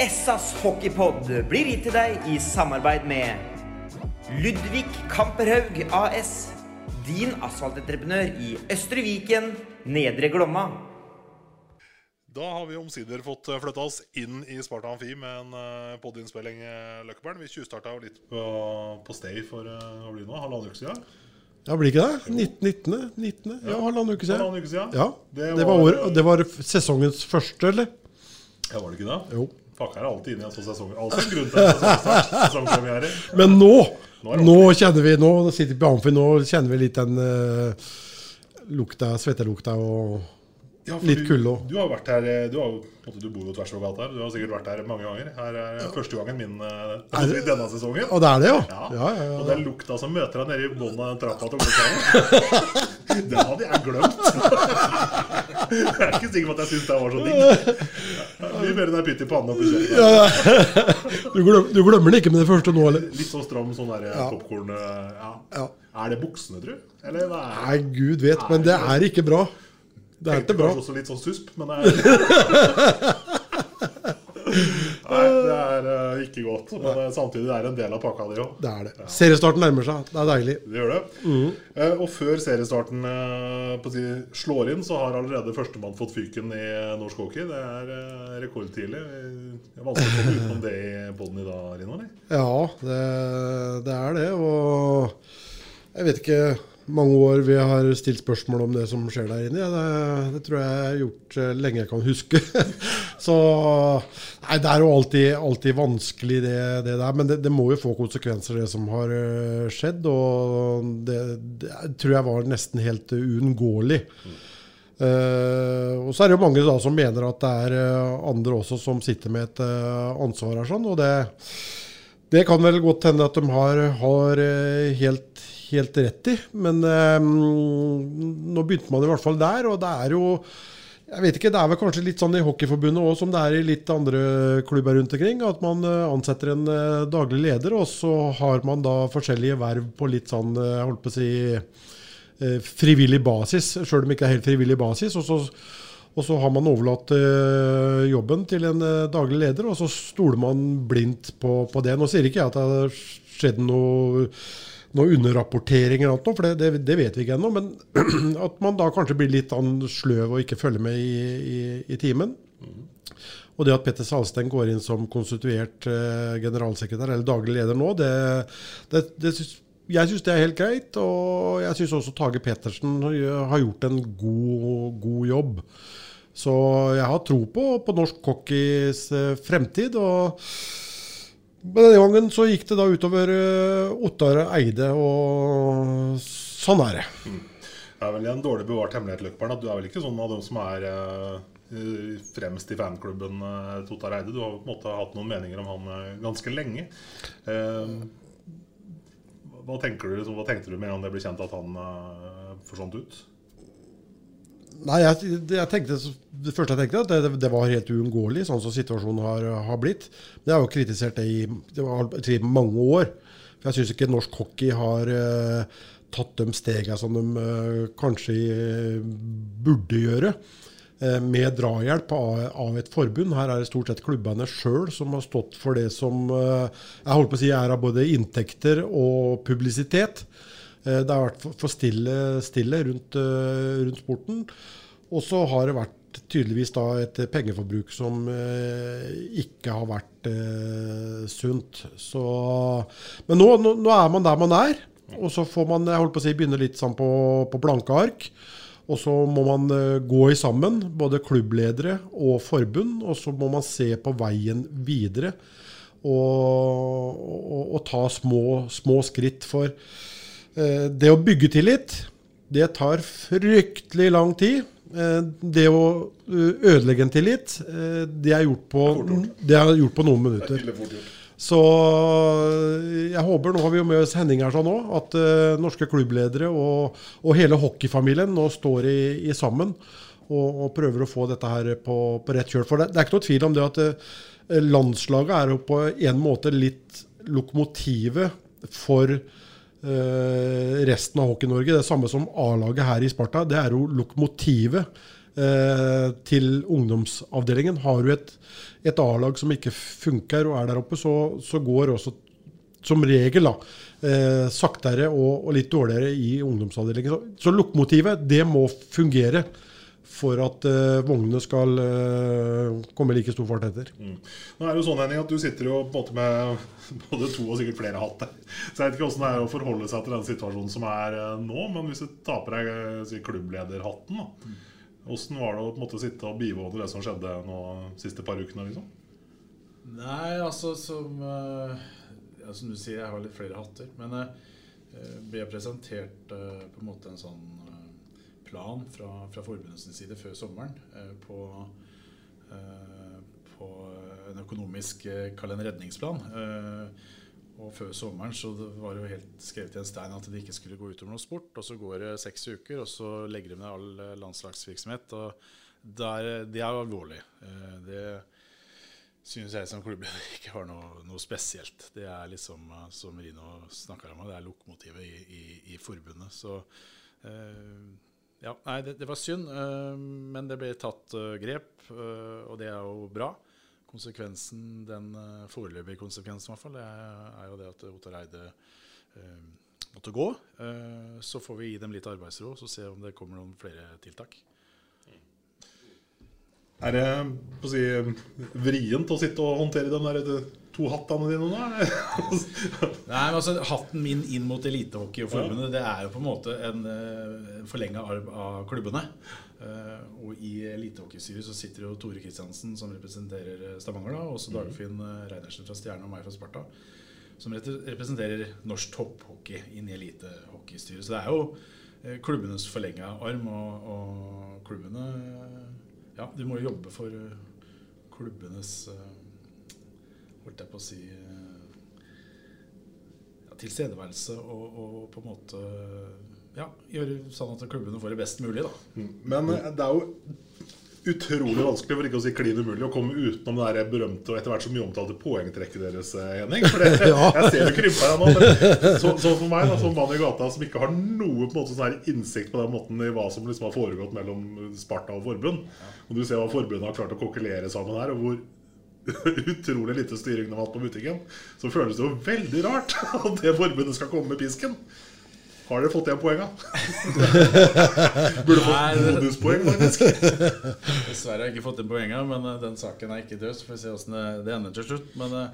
Essas hockeypod blir gitt til deg i samarbeid med Ludvig Kamperhaug AS. Din asfaltentreprenør i Østre Viken, Nedre Glomma. Da har vi omsider fått flytta oss inn i Sparta Amfi med en podiinnspilling, podinnspilling, uh, Vi tjuvstarta jo litt på, på Stay for hva blir det nå, halvannen uke siden. Ja, blir ikke det? 19. 19. Ja, halvannen uke siden. Halvannen uke siden. Ja, Det det var- var, det var sesongens første, eller? Ja, var det ikke det? Jo. Fuck, her er alltid inne i en sånn sesong. Altså en grunn til en sesongstart. Sesongpremiere. Men nå, Nå er nå kjenner vi Nå sitter vi på Amfi, nå kjenner vi litt den uh, lukta, svettelukta og Ja, Litt du- kulde òg. Du har vært her eh, Du, har, jo- måte, du bor jo tvers over gata her. Du har sikkert vært her mange ganger. Her er første gangen min eh, det- i denne sesongen. Og det er det, ja? Ja. Ja, ja, ja. Og den lukta som møter deg nede i bunnen av trappa til Olekaren, den hadde jeg glemt. Jeg er ikke sikker på at jeg syns det var så digg. Mye mer enn ei pytt i pannen oppi kjøkkenet. Du, glem, du glemmer det ikke med det første nå, eller? Litt sånn stram sånn der Ja. popkorn ja. Ja. Er det buksene, tru? Eller hva er Nei, gud vet, men det er ikke bra. Det er ikke bra. Kanskje også litt sånn susp, men det er Nei, det er uh, ikke godt. Men uh, samtidig er det en del av pakka, det òg. Det er det. Seriestarten nærmer seg. Det er deilig. Det gjør det. Eh, og før seriestarten si, slår inn, så har allerede førstemann fått fyken i norsk hockey. Det er rekordtidlig. Det er vanskelig å komme utenom det i poden i dag, Rino? Ja, det, det er det. Og jeg vet ikke mange år vi har stilt spørsmål om det som skjer der inne. Ja, det, det tror jeg jeg har gjort eh, lenge jeg kan huske. Så Nei, det er jo alltid, alltid vanskelig, det, det der. Men det, det må jo få konsekvenser, det som har eh, skjedd. Og det, tror jeg var nesten helt uunngåelig. Eh, og så er det jo mange da som mener at det er andre også som sitter med et ansvar her. sånn, og det, kan vel godt hende at de har, har helt, helt rett i. Men eh, nå begynte man i hvert fall der, og det er jo jeg vet ikke, Det er vel kanskje litt sånn i Hockeyforbundet òg som det er i litt andre klubber rundt omkring. At man eh, ansetter en eh, daglig leder, og så har man da forskjellige verv på litt sånn eh, jeg holdt på å si, eh, frivillig basis, sjøl om det ikke er helt frivillig basis. og så og så har man overlatt eh, jobben til en eh, daglig leder, og så stoler man blindt på, på det. Nå sier ikke jeg at det har skjedd noe, noe underrapportering, eller noe, for det, det, det vet vi ikke ennå. Men at man da kanskje blir litt sånn sløv og ikke følger med i, i, i timen. Og det at Petter Salsten går inn som konstituert eh, generalsekretær, eller daglig leder nå, det, det, det syns- jeg syns det er helt greit. Og jeg syns også Tage Pettersen har gjort en god, god jobb. Så jeg har tro på, på norsk hockeys eh, fremtid. og men denne gangen så gikk det da utover eh, Ottar Eide, og sånn er det. Det er vel en dårlig bevart hemmelighet, Løkberg, at du er vel ikke sånn av dem som er eh, fremst i fanklubben til Ottar Eide. Du har på en måte hatt noen meninger om han eh, ganske lenge. Eh, hva, tenker du, liksom, hva tenkte du med en gang det ble kjent at han forsvant ut? Nei, jeg, jeg tenkte, det første jeg tenkte, at det, det var helt uunngåelig, sånn som situasjonen har, har blitt. Men jeg har jo kritisert det i, det var, mange år. For jeg syns ikke norsk hockey har uh, tatt de stegene som de uh, kanskje eh, burde gjøre. eh, Med drahjelp av, av et forbund. Her er det stort sett klubbene sjøl som har stått for det som eh, jeg holdt på å si er av både inntekter og publisitet. Eh, Det har vært for- stille, stille rundt, eh, rundt sporten. Og så har det vært tydeligvis et pengeforbruk som eh, ikke har vært sunt. Så, men nå, nå, er man der man er. Og så får man jeg holdt på å si, begynne litt sånn på, på blanke ark. Og så må man gå i sammen, både klubbledere og forbund. Og så må man se på veien videre. Og, og, og ta små, små skritt. For det å bygge tillit, det tar fryktelig lang tid. Eh, det å eh, ødelegge en tillit, eh, det er gjort på, det er gjort på noen minutter. Så eh, jeg håper, nå har vi jo med oss Henning her sånn òg, at eh, norske klubbledere og, og hele hockeyfamilien nå står i, i sammen og, og prøver å få dette her på, på rett kjøl. For det, det er ikke noe tvil om det at eh, landslaget er jo på en måte litt lokomotivet for eh, resten av Hockey-Norge. Det samme som A-laget her i Sparta. Det er jo lokomotivet eh, til ungdomsavdelingen. Har du et, et A-lag som ikke funker og er der oppe, så, så går også som regel da, eh, saktere og, og litt dårligere i ungdomsavdelingen. Så, så lokomotivet, det må fungere for at uh, vognene skal uh, komme like stor fart etter. Nå er det jo sånn Henning, at Du sitter jo på en måte med både to og sikkert flere hatter. Så jeg vet ikke hvordan det er å forholde seg til den situasjonen som er uh, nå. Men hvis du tar på deg si, klubblederhatten, da. Hvordan var det å på en måte sitte og bivåne det som skjedde nå de siste par ukene? liksom? Nei, altså som, ja, som du sier, jeg har litt flere hatter. Men uh, ble jeg presentert på en måte en sånn plan fra, fra forbundets side før sommeren eh, på, eh, på en økonomisk uh, redningsplan. Eh, og før sommeren så det var det jo helt skrevet i en stein at det ikke skulle gå utover noe sport. Og så går det seks uker, og så legger de ned all eh, landslagsvirksomhet. Og der, det er alvorlig. Eh, Det synes jeg som klubbleder ikke har noe, noe spesielt. Det er liksom, eh, som Rino snakker om, det er lokomotivet i, i, i forbundet. Så eh, ja, nei, det, det var synd, uh, men det ble tatt uh, grep, uh, og det er jo bra. Konsekvensen, den foreløpige konsekvensen i hvert fall, er, er jo det at Ottar Eide måtte gå. Så får vi gi dem litt arbeidsro, så se om det kommer noen flere tiltak. Er det på å si, vrient å sitte og håndtere de der to hattene dine nå? Nei, men altså Hatten min inn mot Elitehockey og forbundet Det er jo på en måte en uh, forlenga arv av klubbene. Eh, og i Elitehockeystyret så sitter jo Tore Kristiansen, som representerer eh, Stavanger, da, og også Dagfinn uh, Reinertsen fra Stjerne og meg fra Sparta, som representerer norsk topphockey inn i Elitehockeystyret. Så det er jo klubbenes forlenga arm, og, og klubbene Ja, de må jo jobbe for uh, klubbenes holdt jeg på å si eh, ja, tilstedeværelse og, og på en måte ja, gjøre sånn at klubbene får det best mulig. da. Men eh, det er jo utrolig vanskelig, for ikke å si klin umulig, å komme utenom det der berømte og etter hvert så mye omtalte poengtrekket deres, eh, Henning. For det, Jeg ser du krymper deg nå. Men så, så for meg, da, som mann i gata som ikke har noe på en måte sånn her innsikt på den måten i hva som liksom har foregått mellom Sparta og forbund, og du ser hva forbundet har klart å kokkelere sammen her, og hvor utrolig lite styring de har hatt på butikken, så føles det jo veldig rart at det forbundet skal komme med pisken. Har dere fått igjen poenga? Burde fått det- bonuspoeng, faktisk. Dessverre har jeg ikke fått inn poenga, men eh, den saken er ikke død. Så får vi se åssen det, det ender til slutt. Men eh,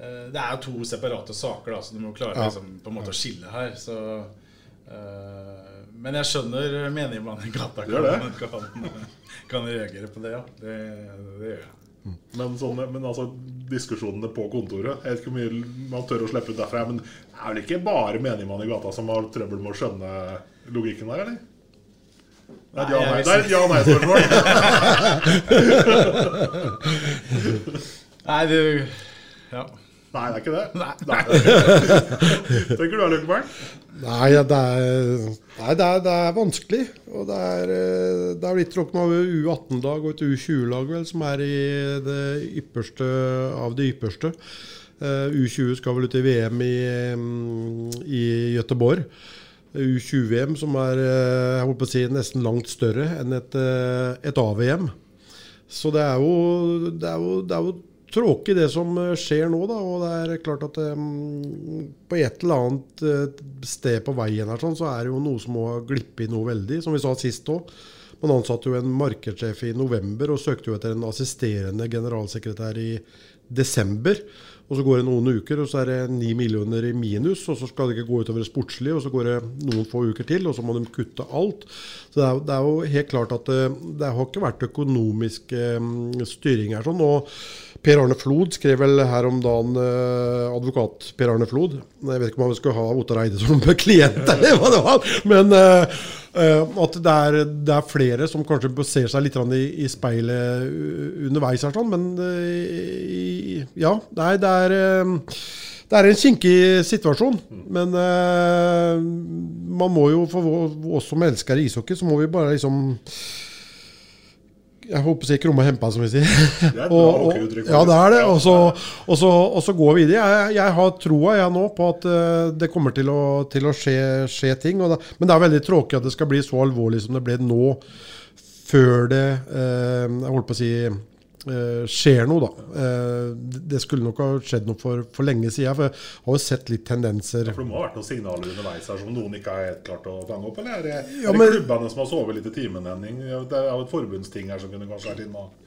eh, det er jo to separate saker, da, så du må klare Ja. liksom, på en måte å skille her. Så, uh, men jeg skjønner menigmannen i gata kan, kan, kan reagere på det, ja. Det, det gjør jeg. Men, sånne, men altså, diskusjonene på kontoret Jeg vet ikke hvor mye man tør å slippe ut derfra. Men det er vel ikke bare menigmann i gata som har trøbbel med å skjønne logikken der, eller? Er ja- Nei, nei- det er et ja-nei-spørsmål. Nei, du Ja. Nei, det er ikke det. Nei. Nei. Tenker du er Løkkeberg? Nei, det er, nei det, er, det er vanskelig. Og det er, eh, det er litt råk nå U18-lag og et U20-lag vel, som er i det ypperste av det ypperste. Eh, U20 skal vel ut i VM i, mm, i Gøteborg. U20-VM som er eh, jeg håper å si, nesten langt større enn et, et A-VM. Så det er jo, det er jo, det er jo tråkig det som eh, skjer nå, da. Og det er klart at um, på et eller annet eh, sted på veien her sånn, så er det jo noe som må ha glippet noe veldig, som vi sa sist òg. Man ansatte jo en markedssjef i november og søkte jo etter en assisterende generalsekretær i desember. Og så går det noen uker, og så er det ni millioner i minus. Og så skal det ikke gå utover det sportslige, og så går det noen få uker til, og så må de kutte alt. Så det er, det er jo helt klart at det, det har ikke vært økonomisk um, styring her. sånn, og Per Arne Flod skrev vel her om dagen, eh, advokat Per Arne Flod Jeg vet ikke om han skulle ha Ottar Eide som klient, eller hva det var. Men eh, eh, at det er, det er flere som kanskje ser seg litt i, i speilet underveis. her sånn, Men ja, nei, det er det er en kinkig situasjon, men uh, man må jo, for oss som elsker ishockey, så må vi bare liksom Jeg håper si krumme hempa, som vi sier. Det er bra Og- og- Ja, det er det. Og så, og så, og så går vi i det. Jeg, jeg har troa jeg nå på at eh, det kommer til å, til å skje, skje ting. Det, men det er veldig tråkig at det skal bli så alvorlig som det ble nå, før det eh, Jeg holdt på å si skjer noe, da. Eh, det skulle nok ha skjedd noe for, for lenge siden. For jeg har jo sett litt tendenser. For Det må ha vært noen signaler underveis her som noen ikke har helt klart å fange opp? Eller er det, Ja, er det klubbene som har sovet litt i timen? Henning? Det er jo et forbundsting her som kunne kanskje vært inne og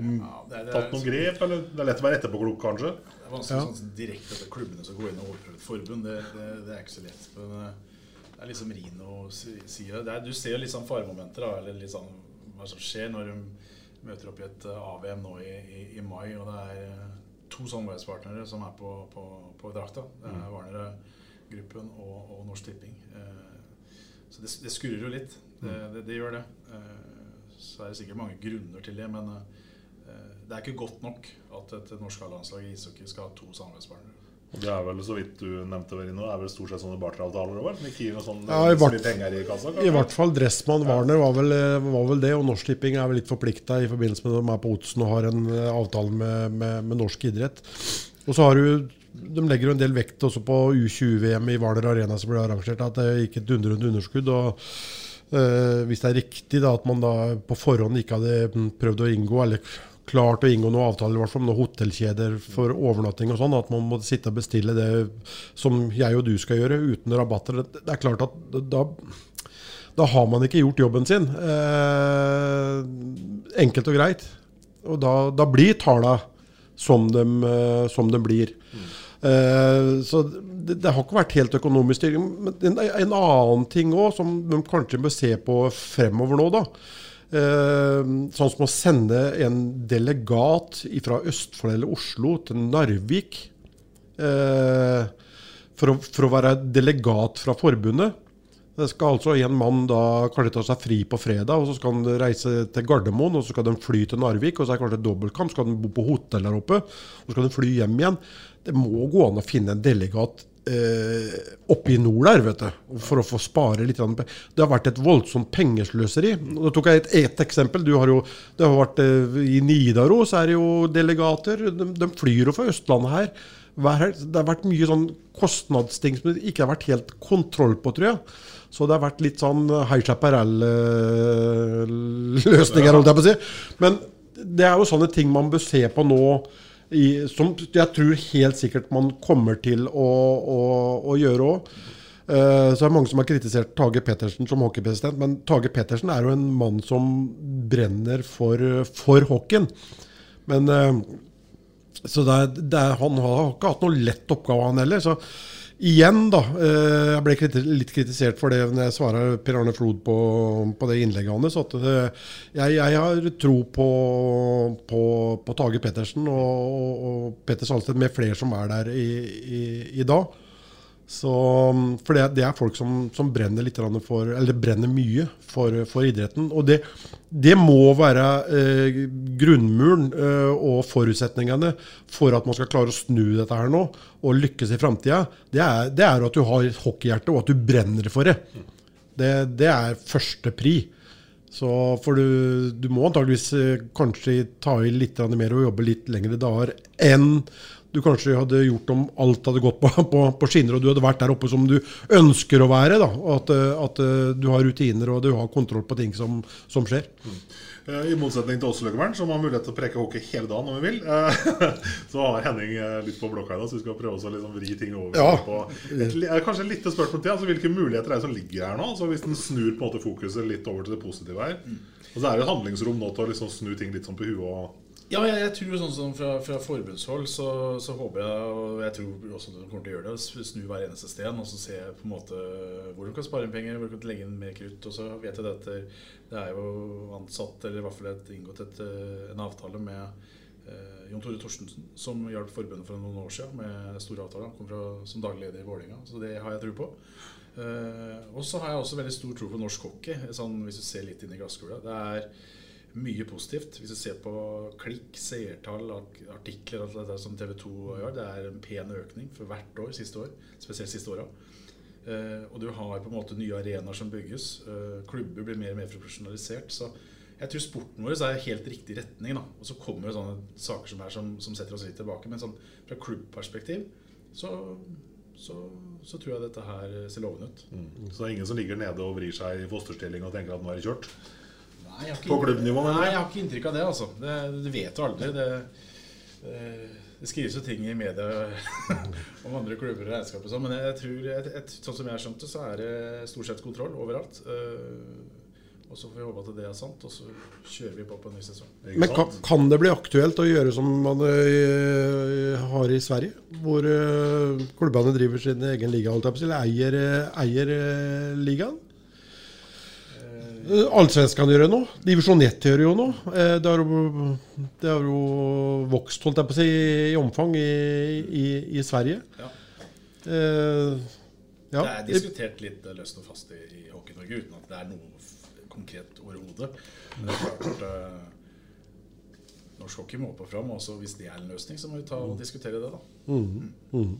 Ja, det, er, det, tatt noen grep? Eller det er lett å være etterpåklok, kanskje? Det er vanskelig sånn direkte at klubbene skal gå inn og overprøve et forbund. Det, det, det er ikke så lett. Men eh, det er liksom Rino sier det. Er, du ser litt sånn faremomenter, da, eller litt sånn hva som skjer når de møter opp i et eh, AVM nå i, i, i mai, og det er eh, to samarbeidspartnere som er på, på, på drakta. Det er Warner-gruppen og, og Norsk Tipping. Eh, Så det, det skurrer jo litt. Det, det, det gjør det. Så er det sikkert mange grunner til det, men det er ikke godt nok at et norsk landslag i ishockey skal ha to samarbeidspartnere. Og Det er vel, så vidt du nevnte Verino, er vel stort sett sånne barteravtaler noe sånn Ja, i vart, i kassa? I hvert fall Dressmann Warner var vel, var vel det, og Norsk Tipping er vel litt forplikta i forbindelse med at de er på Otsen og har en eh, avtale med, med, med norsk idrett. Og så har du De legger jo en del vekt også på U20-VM i Hvaler Arena som ble arrangert, at det gikk et dundrende underskudd. og eh, Hvis det er riktig da, at man da på forhånd ikke hadde mm, prøvd å inngå, eller klart å inngå noen avtaler, i hvert fall med noen hotellkjeder for overnatting og sånn, at man må sitte og bestille det som jeg og du skal gjøre, uten rabatter. Det er klart at da da har man ikke gjort jobben sin. Eh, enkelt og greit. Og da, da blir talla som eh, som de blir. Eh, så det, det har ikke vært helt økonomisk styring. Men en, en annen ting òg, som de kanskje bør se på fremover nå, da. Eh, sånn som å sende en delegat fra Østfold eller Oslo til Narvik eh, for, å, for å være delegat fra forbundet. Det skal altså en mann da kanskje ta seg fri på fredag, og så skal han reise til Gardermoen, og så skal de fly til Narvik, og så er det kanskje dobbeltkamp, så skal de bo på hotell der oppe, og så skal de fly hjem igjen. Det må gå an å finne en delegat eh, oppe i nord der, vet du, for å få spare litt. Det har vært et voldsomt pengesløseri. Da tok jeg et, et eksempel. Du har jo, det har vært eh, I Nidaros er det jo delegater. De, de flyr jo fra Østlandet her. Det har vært mye sånn kostnadsting som det ikke har vært helt kontroll på, tror jeg. Så det har vært litt sånn high chaparral-løsninger, holdt jeg på å si. Men det er jo sånne ting man bør se på nå, i, som jeg tror helt sikkert man kommer til å, å, å gjøre òg. så er det mange som har kritisert Tage Pettersen som hockeypresident, men Tage Pettersen er jo en mann som brenner for, for hockeyen. Men uh, så det er, det er, han har ikke hatt noe lett oppgave, han heller. Så igjen, da. eh, Jeg ble litt kritisert for det når jeg svarer Per Arne Flod på, på det innlegget hans. At det, jeg, jeg har tro på, på, på Tage Pettersen og, og, og Petter Salsted med flere som er der i, i, i dag. Så, for det, det er folk som, som brenner for, brenner mye for, for idretten. Og det, det må være eh, grunnmuren eh, og forutsetningene for at man skal klare å snu dette her nå og lykkes i framtida. Det, det er at du har et hockeyhjerte og at du brenner for det. Det, det er første pri. Så for du, du må antageligvis eh, kanskje ta i litt mer og jobbe litt lengre dager enn du kanskje hadde gjort om alt hadde gått på, på, på skinner, og du hadde vært der oppe som du ønsker å være. da, At, eh, at eh, du har rutiner og du har kontroll på ting som, som skjer. Mm. I motsetning til oss Løkkevern, som har mulighet til å preke hockey hele dagen om vi vil, eh, så har Henning eh, litt på blokka i dag, så vi skal prøve oss å liksom vri ting over. Ja. På et, eh, kanskje et lite spørsmål til. altså Hvilke muligheter er det som ligger her nå? altså Hvis en snur på en måte fokuset litt over til det positive her. Og så er det handlingsrom nå til å liksom snu ting litt sånn på huet og Ja, jeg, jeg tror sånn som fra, fra forbundshold så, så, håper jeg, og jeg tror også de kommer til å gjøre det, snu hver eneste sten og så se på en måte hvor du kan spare inn penger, hvor du kan legge inn mer krutt. Og så vet jeg at det er jo ansatt, eller i hvert fall et, inngått et, eh, en avtale med eh, Jon Tore Torstensen, som hjalp forbundet for noen år siden med store avtaler. Han kom fra, som daglig leder i Vålerenga, så det har jeg tro på. Eh, og så har jeg også veldig stor tro på norsk hockey, sånn, hvis du ser litt inn i glasskula. Det er mye positivt. Hvis du ser på klikk, seertall, artikler alt det som TV 2 gjør, det er en pen økning for hvert år siste år. Spesielt siste åra. Eh, og du har på en måte nye arenaer som bygges. Eh, klubber blir mer og mer profesjonalisert. Så jeg tror sporten vår er helt riktig retning. Da. Og så kommer det sånne saker som er som, som setter oss litt tilbake. Men sånn, fra klubbperspektiv så, så, så, tror jeg dette her ser lovende ut. Mm. Så det er ingen som ligger nede og vrir seg i fosterstilling og tenker at nå er det kjørt? Nei, jeg på klubbnivå? Nei, jeg har ikke inntrykk av det. altså. Det, du vet jo aldri. Det, det, det, skrives jo ting i media om andre klubber og regnskap og sånn, men jeg tror, et, et, sånn som jeg har skjønt det, så er det stort sett kontroll overalt. Uh, og så får vi håpe at det er sant, og så kjører vi på på en ny sesong. Men kan, kan, det bli aktuelt å gjøre som man uh, har i Sverige? Hvor uh, klubbene driver sin egen liga, eller eier, eier ligaen? Eh, Allsvenskene gjør det nå. Divisjon 1 gjør det jo nå. Eh, det har jo, det har jo vokst holdt jeg på å si, i omfang i, i, i Sverige. Ja. Eh, ja. Det er diskutert litt løst og fast i, i Hockey-Norge uten at det er noe konkret overhodet. Men det er klart uh, Norsk hockey må opp og fram. Også hvis det er en løsning, så må vi ta og diskutere det, da. Mm. Mm.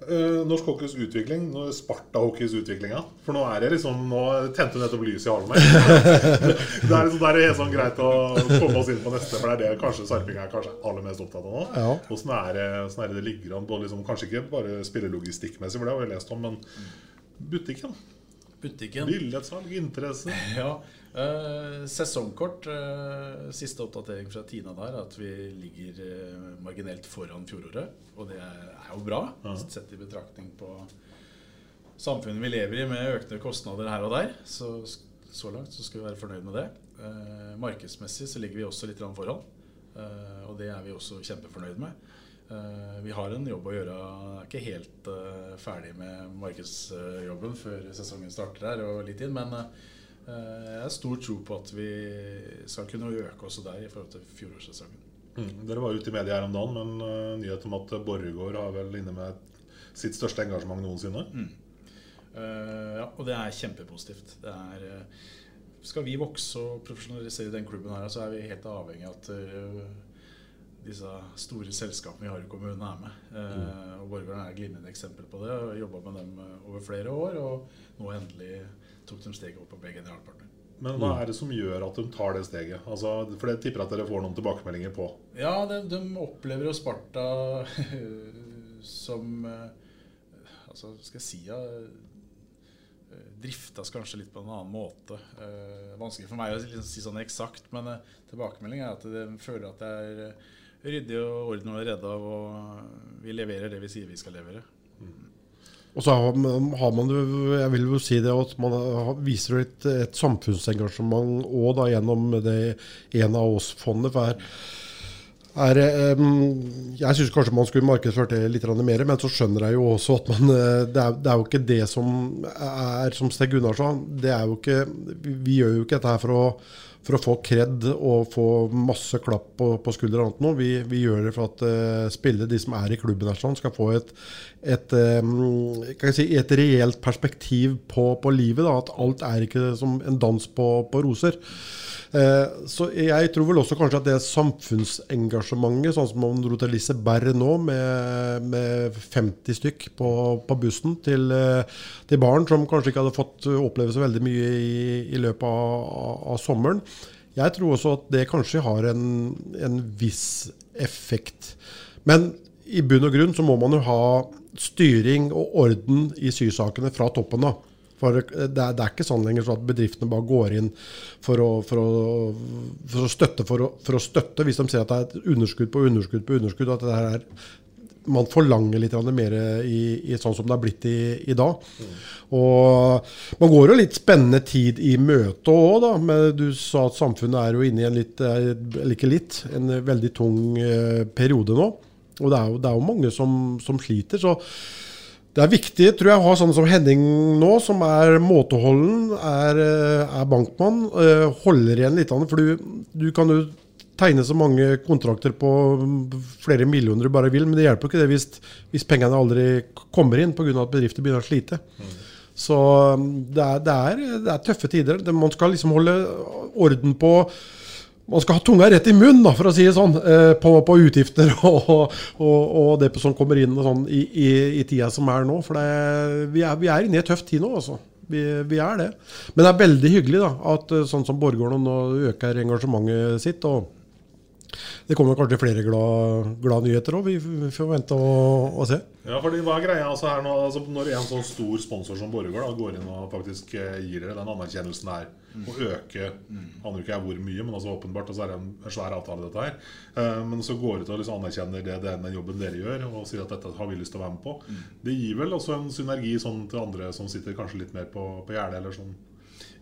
Uh, norsk hockeys utvikling, Sparta-hockeys utvikling. For nå er det liksom Nå tente du nettopp lyset i halen min. det er liksom, det er helt sånn greit å komme oss inn på neste, for det er det kanskje Sarping er kanskje aller mest opptatt av nå. Ja. Åssen er det, er det det ligger an på liksom, Kanskje ikke bare spillelogistikkmessig, for det har vi lest om, men butikken? Butikken. Billettsalg, interesse. Ja. Uh, sesongkort. Uh, siste oppdatering fra Tina der at vi ligger uh, marginelt foran fjoråret. Og det er, er jo bra, -huh. sett i betraktning på samfunnet vi lever i med økte kostnader her og der. Så, så langt så skal vi være fornøyd med det. markedsmessig så ligger vi også litt foran. og det er vi også kjempefornøyd med. vi har en jobb å gjøre. Er ikke helt ferdig med markedsjobben før sesongen starter her og litt inn. men Eh, jeg har stor tro på at vi skal kunne øke også der i forhold til fjorårssesongen. Mm. Dere var ute i media her om dagen men uh, nyhet om at Borregaard har vel inne med sitt største engasjement noensinne. Mm. Uh, ja, og det er kjempepositivt. Det er, uh, skal vi vokse og profesjonalisere den klubben her, så er vi helt avhengig av at disse store selskapene vi har i kommunen, er med. Mm. og Borregaard er et glimrende eksempel på det. Jobba med dem over flere år, og nå endelig tok de steget opp og ble generalpartner. Men hva er det som gjør at de tar det steget? Altså, for jeg tipper at dere får noen tilbakemeldinger på Ja, de, de opplever jo Sparta som eh, Altså, skal jeg si ja, eh, Driftes kanskje litt på en annen måte. Eh, vanskelig for meg å liksom si sånn eksakt, men eh, tilbakemeldingen er at de føler at det er ryddig og orden og redda, og vi leverer det vi sier vi skal levere. Og så har man, jo, jeg vil jo si det at man viser et, et samfunnsengasjement òg da gjennom det En av oss-fondet. for her er, jeg syns kanskje man skulle markedsført det litt mer, men så skjønner jeg jo også at man, eh, det, er, det er jo ikke det som er som Steg Gunnar sa. Det er jo ikke, vi gjør jo ikke dette her for å for å få kred og få masse klapp på, på skuldra. Vi, vi, gjør det for at uh, spillere, de som er i klubben, her, sånn, skal få et, et, um, si, et reelt perspektiv på, på livet. Da, at alt er ikke som en dans på, på roser. Eh, så jeg tror vel også kanskje at det samfunnsengasjementet, sånn som man dro til Liseberg nå, med, med 50 stykk på, på bussen til, eh, til, barn som kanskje ikke hadde fått oppleve så veldig mye i, i løpet av, av, sommeren. Jeg tror også at det kanskje har en, en viss effekt. Men i bunn og grunn så må man jo ha styring og orden i sysakene fra toppen av. For det er, det er, ikke sånn lenger så at bedriftene bare går inn for å, for å, for å støtte for å, for å, støtte, hvis de ser at det er et underskudd på underskudd på underskudd. At det er man forlanger litt mer i, i sånn som det har blitt i, i dag. Og man går jo litt spennende tid i møte òg, da. Men du sa at samfunnet er jo inne i en litt, eller ikke litt, en veldig tung eh, periode nå. Og det er jo, det er jo mange som, som sliter. så det er viktig tror jeg, å ha sånne som Henning nå, som er måteholden, er, eh, er bankmann. eh, Holder igjen litt, for du, du kan jo tegne så mange kontrakter på flere millioner du bare vil, men det hjelper ikke det hvis, hvis pengene aldri kommer inn pga. at bedrifter begynner å slite. Så um, det er, det, er, det er tøffe tider. Man skal liksom holde orden på man skal ha tunga rett i munnen, da, for å si det sånn, eh, på, på utgifter og, og, og det som kommer inn sånn, i, i, i tida som er nå. For det, vi, er, vi er inne i en tøff tid nå, altså. Vi, vi er det. Men det er veldig hyggelig da, at eh, sånn som Borgården nå øker engasjementet sitt. og det kommer kanskje flere glad, glad nyheter òg. Vi får vente og, og se. Ja, fordi hva er greia altså her nå, altså Når en sånn stor sponsor som Borregaard går inn og faktisk eh, gir dere den anerkjennelsen her, og øker Aner jo ikke jeg hvor mye, men altså åpenbart og så er det en, en svær avtale, dette her. Eh, men så går ut og liksom anerkjenner det, den jobben dere gjør, og sier at dette har vi lyst til å være med på. Det gir vel også en synergi sånn til andre som sitter kanskje litt mer på, på gjerdet, eller sånn.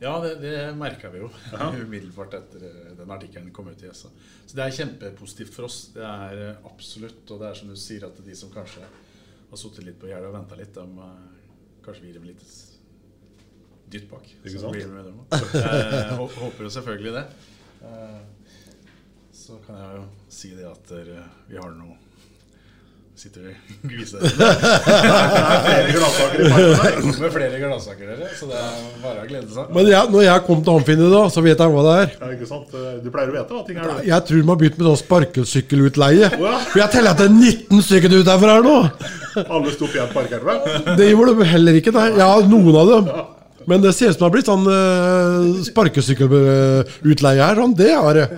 Ja, det, det merka vi jo umiddelbart etter eh, den artikkelen kom ut i ESA. Så det er kjempepositivt for oss. Det er eh, absolutt. Og det er som du sier, at de som kanskje har sittet litt på gjerdet og venta litt, de eh, kanskje vil dem litt dytt bak. Ikke sant? Så med dem også. Jeg håper jo selvfølgelig det. Så kan jeg jo si det at vi har noe Sitter vi gviser Flere gladsaker i parken her. med flere gladsaker, dere. Så det er bare å glede seg. Men jeg, når jeg kom til Amfine da, så vet jeg hva det er. Ja, ikke sant? Du pleier å vite hva ting er, du. Jeg tror de har begynt med sånn sparkesykkelutleie. Ja. For jeg teller at det er 19 stykker ut herfra her nå! Alle sto opp i en parkerelv. Det gjorde de heller ikke, nei. Ja, noen av dem. Men det ser ut som det har blitt sånn uh, sparkesykkelutleie her. Sånn, det har det.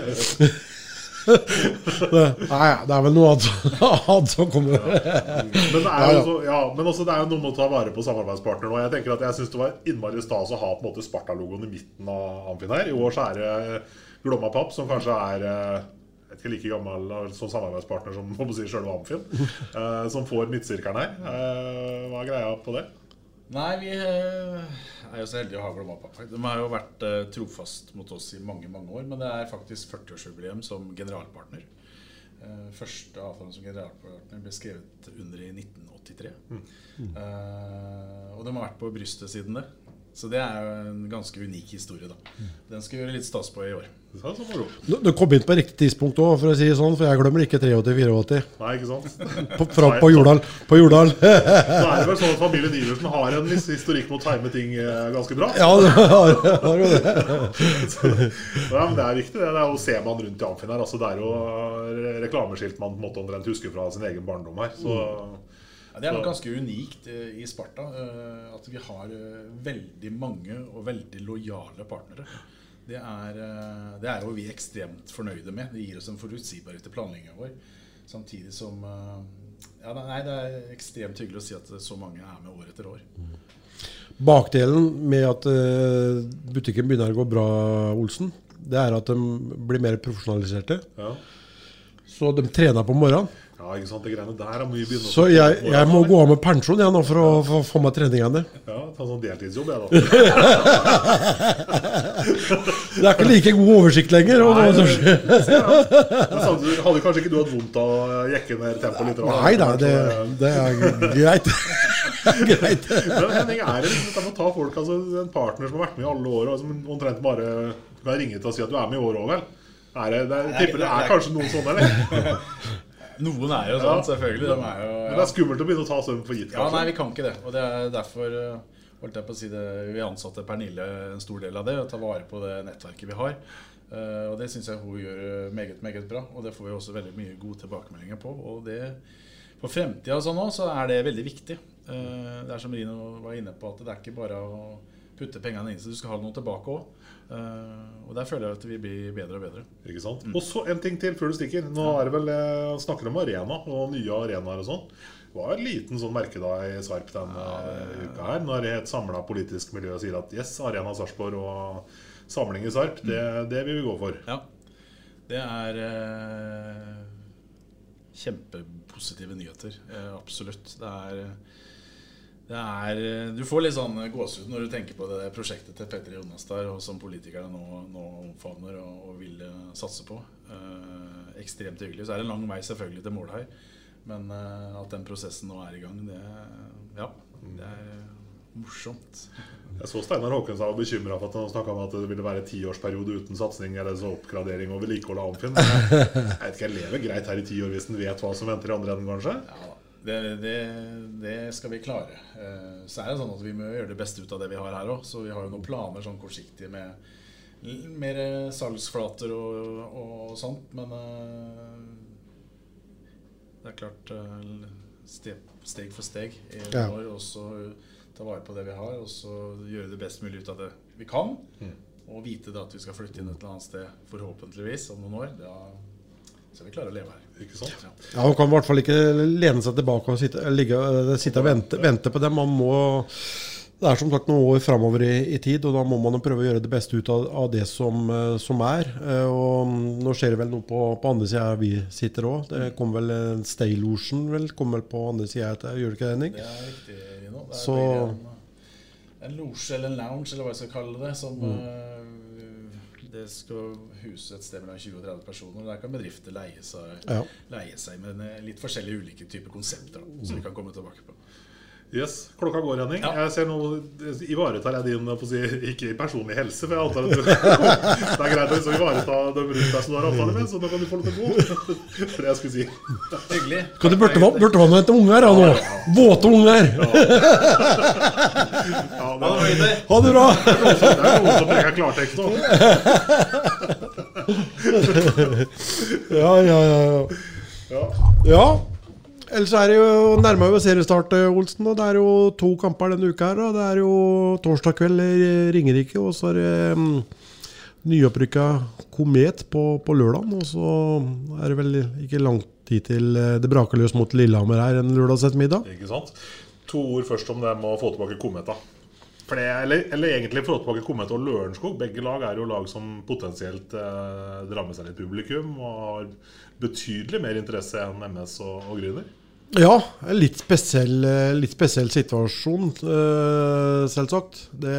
Det, nei, det er vel noe annet, som kommer. Men, det er jo så, ja, men også det er jo noe med å ta vare på samarbeidspartner nå. Jeg tenker at jeg syns det var innmari stas å ha på en måte Sparta-logoen i midten av Amfin her. I år så er det Glomma Papp, som kanskje er eh, ikke like gammel eh, som samarbeidspartner som må si, selve Amfin, eh, som får midtsirkelen her. Eh, hva er greia på det? Nei, vi eh, er jo så heldige å ha Glomma Pappa. De har jo vært eh, trofast mot oss i mange mange år. Men det er faktisk 40-årsjubileum som generalpartner. Eh, første avtalen som generalpartner ble skrevet under i 1983. Eh, og de har vært på brystet siden det. Så det er jo en ganske unik historie, da. Den skal vi gjøre litt stas på i år. Så. Du, du kom inn på riktig tidspunkt òg, for å si det sånn. For jeg glemmer ikke 83-84. Nei, ikke sant? På, fra, på Jordal. På Jordal. Så er det vel sånn at familien Iversen har en viss historikk med å time ting eh, ganske bra. Ja, det har, har jo det. Ja, men Det er viktig. det. Det er jo ser man rundt i Amfin her. Altså, det er jo reklameskilt man på en måte omtrent husker fra sin egen barndom her. Så Ja, det er nok ganske unikt eh, i Sparta eh, at vi har eh, veldig mange og veldig lojale partnere. Det er, eh, det er jo vi ekstremt fornøyde med. Det gir oss en forutsigbarhet i planleggingen vår. Samtidig som eh, ja, nei, Det er ekstremt hyggelig å si at så mange er med år etter år. Bakdelen med at eh, butikken begynner å gå bra, Olsen, det er at de blir mer profesjonaliserte. ja. Så de trener på morgenen. Ja, ikke sant. Det greiene der er mye begynne Så jeg, jeg må gå av med pensjon jeg nå for å få- få meg treningene. Ja, Ta sånn deltidsjobb, jeg, da. Det er ikke like god oversikt lenger. Nei, det, det-. Men samtidig hadde kanskje ikke du hatt vondt av å jekke ned tempoet litt? da? Nei da, det, det er greit. greit. Men Henning, er det liksom å ta folk, altså en partner som har vært med i alle år, og som omtrent bare kan ringe til og si at du er med i år òg, vel? Er det, det, er, tipper det er kanskje noen sånne, eller? Noen er jo sånn, selvfølgelig. De er jo, Men det er skummelt å begynne å ta søvn for gitt, Ja, nei, vi kan ikke det. Og det er derfor eh, holdt jeg på å si det, vi ansatte Pernille en stor del av det. Å ta vare på det nettverket vi har. Eh, og det syns jeg hun gjør eh, meget, meget bra. Og det får vi også veldig mye gode tilbakemeldinger på. Og det for fremtida og sånn også, så er det veldig viktig. Det er som Rino var inne på, at det er ikke bare å putte pengene inn, så du skal ha noe tilbake òg. og der føler jeg at vi blir bedre og bedre. Ikke sant? Og så en ting til før du stikker. Nå er det vel, eh, snakker om arena og nye arenaer og sånn. Det var en liten sånn merkedag i Sarp denne uka her, når et samla politisk miljø sier at yes, Arena Sarpsborg og samling i Sarp, det, det vil vi gå for. Ja. Det er eh, kjempepositive nyheter. Eh, absolutt. Det er, er Du får litt sånn gåsehud når du tenker på det prosjektet til Petter Jonas der, og som politikerne nå, nå omfavner og, og, vil satse på. Eh, ekstremt hyggelig. Så er det en lang vei selvfølgelig til mål her. Men eh, at den prosessen nå er i gang, det, ja, det er morsomt. Jeg så Steinar Håkenstad var bekymra for at han snakka om at det ville være tiårsperiode uten satsing eller så oppgradering og vedlikehold av Amfin. Jeg vet ikke, jeg lever greit her i ti år hvis en vet hva som venter i andre enden, kanskje? Ja, det, det, det, skal vi klare. Eh, så er det sånn at vi må gjøre det beste ut av det vi har her òg. Så vi har jo noen planer sånn kortsiktig med mer salgsflater og, og sånt. Men eh, det er klart eh, steg for steg i ja. år også ta vare på det vi har, og så gjøre det best mulig ut av det vi kan. Mm. Og vite da at vi skal flytte inn et eller annet sted, forhåpentligvis, om noen år. Da skal vi klare å leve her. Ikke sant? Ja. Han Man kan i hvert fall ikke lene seg tilbake og sitte, ligge, sitte og vente, vente på det. Man må det er som sagt noen år framover i, i, tid, og da må man prøve å gjøre det beste ut av, av det som, eh, som, er. Eh, og Nå skjer det vel noe på, på andre sida vi sitter òg. Det kommer vel stay lotion vel, kommer vel på andre sida, gjør det ikke det, Henning? Det er riktig, Rino. Det Så, en, en losje eller en lounge, eller hva jeg skal kalle det, som mm. Det skal huse et sted mellom 20 og 30 personer. Der kan bedrifter leie seg, leie seg med litt forskjellige ulike typer konsepter, da, som vi kan komme tilbake på. Yes, Klokka går, Henning. Ja. Jeg ser nå Ivaretar jeg din si, ikke personlig helse? For jeg antar at du, det er greit å liksom ivareta dem rundt deg som du har avtale med, så da kan du få lov til å gå. For det jeg skulle si. Hyggelig. Kan du burde etter unger da nå? Våte unger. Ja. Ja, ha det bra. Det er noen som preker klartekst nå. Ja, ja, ja. Ja. Ellers er det jo nærmer vi seriestart, eh, Olsen. og Det er jo to kamper denne uka. her, og Det er jo torsdag kveld i Ringerike, og så er det um, nyopprykka Komet på, på lørdag. Og så er det vel ikke lang tid til eh, det braker løs mot Lillehammer her en lørdagsettermiddag. Ikke sant. To ord først om det med å få tilbake Kometa. Det, eller, eller, egentlig få tilbake Komet og Lørenskog. Begge lag er jo lag som potensielt eh, drar med seg litt publikum og har betydelig mer interesse enn MS og, og Gryner. Ja, en litt spesiell, eh, litt spesiell situasjon, uh, selvsagt. Det,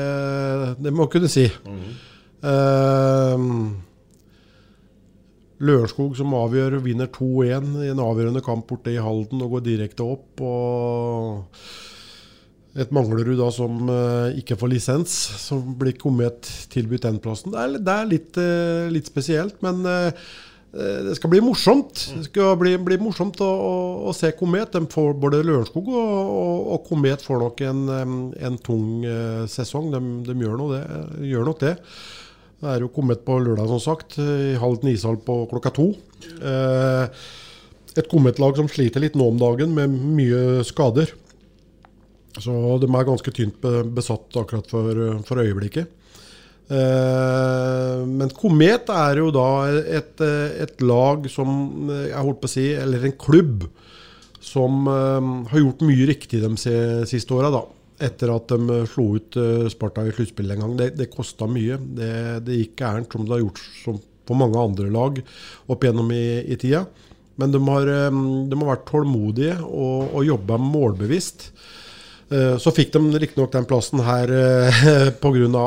det, må jeg kunne si. Mm. Uh, Lørenskog som avgjør, vinner 2-1 i en avgjørende kamp borte i Halden og går direkte opp. og et Manglerud da som ikke får lisens, som blir kommet tilbudt den plassen. Det er, det er litt, litt, spesielt, men det skal bli morsomt. Det skal bli, bli morsomt å, å, å, se Komet. De får både Lørenskog og, og, og, Komet får nok en, en tung uh, sesong. De, de gjør, det, gjør, nok det. Det er jo Komet på lørdag, som sagt. I halv ishall på klokka to. Uh, et Komet-lag som sliter litt nå om dagen med mye skader. Så de er ganske tynt besatt akkurat for, for øyeblikket. Uh, men Komet er jo da et, et, lag som Jeg holdt på å si Eller en klubb som har gjort mye riktig de siste åra, da. Etter at de slo ut Sparta i sluttspillet en gang. Det, det kosta mye. Det, det, gikk gærent, som det har gjort på mange andre lag opp igjennom i, i tida. Men de har, de har, vært tålmodige og, og jobba målbevisst. Eh, så fikk de riktignok den plassen her eh, pga.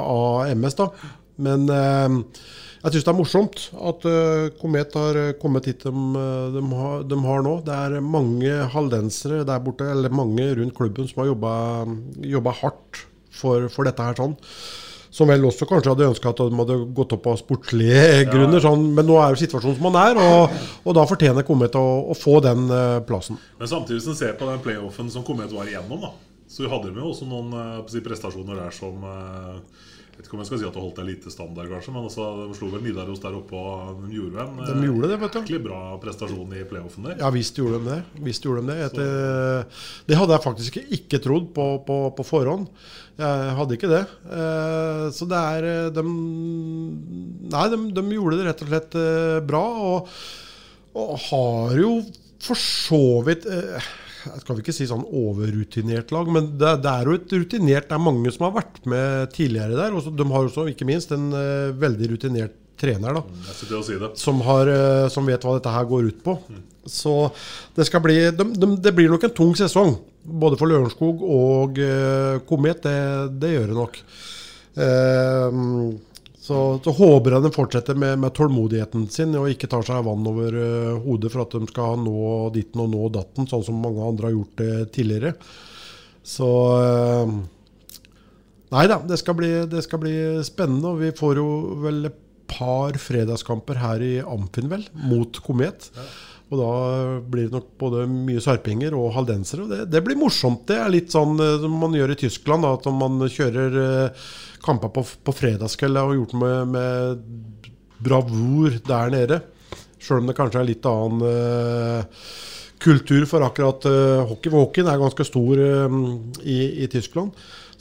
AMS, da. Men eh, jeg syns det er morsomt at Komet har kommet hit de, de, har, de har, nå. Det er mange haldensere der borte, eller mange rundt klubben, som har jobba hardt for, for, dette her. sånn som vel også kanskje hadde ønska at de hadde gått opp av sportslige ja. grunner. Sånn, men nå er jo situasjonen som den er, og, og da fortjener Komet å, å få den uh, plassen. Men samtidig som ser på den playoffen som Komet var igjennom, da, så vi hadde jo også noen si, prestasjoner der som uh, Jeg vet ikke om jeg skal si at det holdt en lite standard, kanskje, men altså, de slo vel Nidaros der oppe, og de gjorde en de gjorde det, vet du. bra prestasjon i playoffen der. Ja visst gjorde de det. Visst gjorde de det. Etter, det hadde jeg faktisk ikke trodd på, på, på forhånd. Jeg hadde ikke det. Så det er de, Nei, de, de, gjorde det rett og slett bra, og, og har jo for så vidt jeg skal ikke si sånn overrutinert lag, men det, det, er jo et rutinert Det er mange som har vært med tidligere der. Og de har også ikke minst en uh, veldig rutinert trener, da. Å si. Som, har, uh, som vet hva dette her går ut på. Så det skal bli de, de, Det blir nok en tung sesong. Både for Lørenskog og uh, Komet. Det, det gjør det nok. Eh, så, så håper jeg de fortsetter med, med tålmodigheten sin og ikke tar seg vann over uh, hodet for at de skal nå ditten og nå datten, sånn som mange andre har gjort det tidligere. Så uh, Nei da, det skal, bli, det skal bli spennende. Og vi får jo vel et par fredagskamper her i Amfin, vel, mot Komet. Og da blir det nok både mye sarpinger og haldensere. Og det, det blir morsomt. Det er litt sånn eh, som man gjør i Tyskland, da, at man kjører eh, kamper på, på fredagskveld og gjort med, med bravur der nede. Sjøl om det kanskje er litt annen uh, kultur for akkurat uh, hockey. Hockeyen er ganske stor uh, i, i Tyskland.